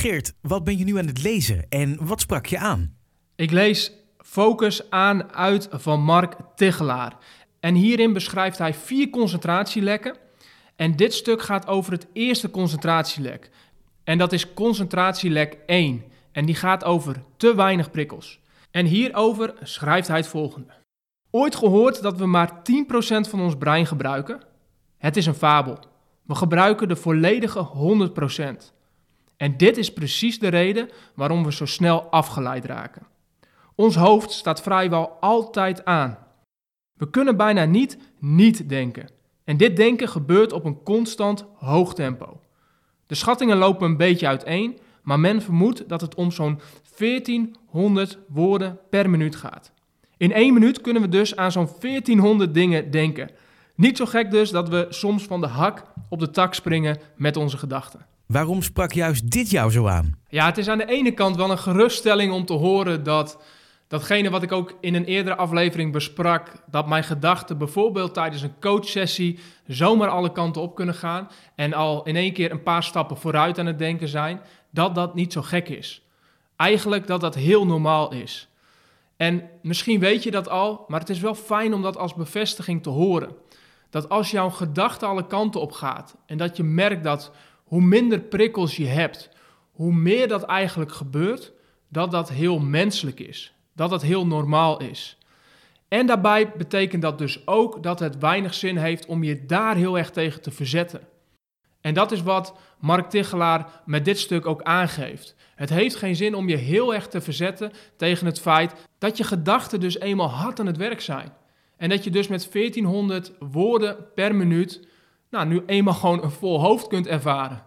Geert, wat ben je nu aan het lezen en wat sprak je aan? Ik lees Focus aan uit van Mark Tigelaar. En hierin beschrijft hij vier concentratielekken. En dit stuk gaat over het eerste concentratielek. En dat is concentratielek 1. En die gaat over te weinig prikkels. En hierover schrijft hij het volgende. Ooit gehoord dat we maar 10% van ons brein gebruiken? Het is een fabel. We gebruiken de volledige 100%. En dit is precies de reden waarom we zo snel afgeleid raken. Ons hoofd staat vrijwel altijd aan. We kunnen bijna niet niet denken. En dit denken gebeurt op een constant hoog tempo. De schattingen lopen een beetje uiteen, maar men vermoedt dat het om zo'n 1400 woorden per minuut gaat. In één minuut kunnen we dus aan zo'n 1400 dingen denken. Niet zo gek dus dat we soms van de hak op de tak springen met onze gedachten. Waarom sprak juist dit jou zo aan? Ja, het is aan de ene kant wel een geruststelling om te horen dat datgene wat ik ook in een eerdere aflevering besprak, dat mijn gedachten bijvoorbeeld tijdens een coachsessie zomaar alle kanten op kunnen gaan en al in één keer een paar stappen vooruit aan het denken zijn, dat dat niet zo gek is. Eigenlijk dat dat heel normaal is. En misschien weet je dat al, maar het is wel fijn om dat als bevestiging te horen. Dat als jouw gedachte alle kanten op gaat en dat je merkt dat hoe minder prikkels je hebt, hoe meer dat eigenlijk gebeurt, dat dat heel menselijk is. Dat dat heel normaal is. En daarbij betekent dat dus ook dat het weinig zin heeft om je daar heel erg tegen te verzetten. En dat is wat Mark Tichelaar met dit stuk ook aangeeft. Het heeft geen zin om je heel erg te verzetten tegen het feit dat je gedachten dus eenmaal hard aan het werk zijn. En dat je dus met 1400 woorden per minuut nou, nu eenmaal gewoon een vol hoofd kunt ervaren.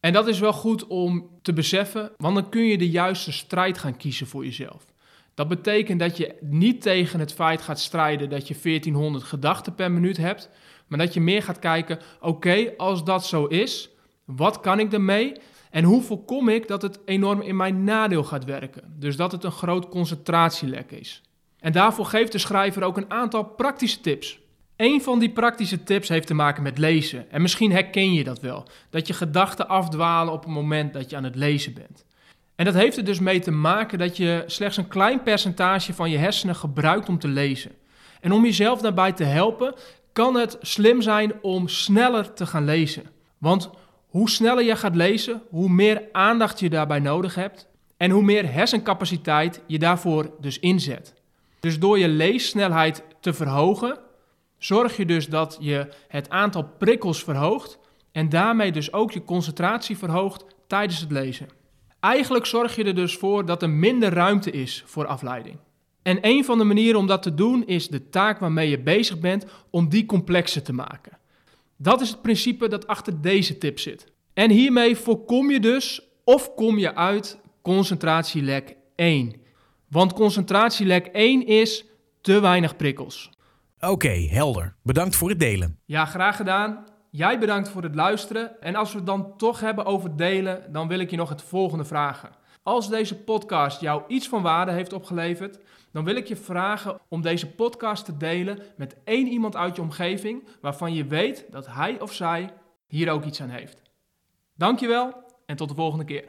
En dat is wel goed om te beseffen, want dan kun je de juiste strijd gaan kiezen voor jezelf. Dat betekent dat je niet tegen het feit gaat strijden dat je 1400 gedachten per minuut hebt, maar dat je meer gaat kijken: oké, als dat zo is, wat kan ik ermee? En hoe voorkom ik dat het enorm in mijn nadeel gaat werken? Dus dat het een groot concentratielek is. En daarvoor geeft de schrijver ook een aantal praktische tips. Een van die praktische tips heeft te maken met lezen. En misschien herken je dat wel. Dat je gedachten afdwalen op het moment dat je aan het lezen bent. En dat heeft er dus mee te maken dat je slechts een klein percentage van je hersenen gebruikt om te lezen. En om jezelf daarbij te helpen, kan het slim zijn om sneller te gaan lezen. Want hoe sneller je gaat lezen, hoe meer aandacht je daarbij nodig hebt en hoe meer hersencapaciteit je daarvoor dus inzet. Dus door je leessnelheid te verhogen, zorg je dus dat je het aantal prikkels verhoogt en daarmee dus ook je concentratie verhoogt tijdens het lezen. Eigenlijk zorg je er dus voor dat er minder ruimte is voor afleiding. En een van de manieren om dat te doen is de taak waarmee je bezig bent om die complexer te maken. Dat is het principe dat achter deze tip zit. En hiermee voorkom je dus of kom je uit concentratielek 1. Want concentratielek 1 is te weinig prikkels. Oké, helder. Bedankt voor het delen. Ja, graag gedaan. Jij bedankt voor het luisteren. En als we het dan toch hebben over delen, dan wil ik je nog het volgende vragen. Als deze podcast jou iets van waarde heeft opgeleverd, dan wil ik je vragen om deze podcast te delen met één iemand uit je omgeving waarvan je weet dat hij of zij hier ook iets aan heeft. Dankjewel en tot de volgende keer.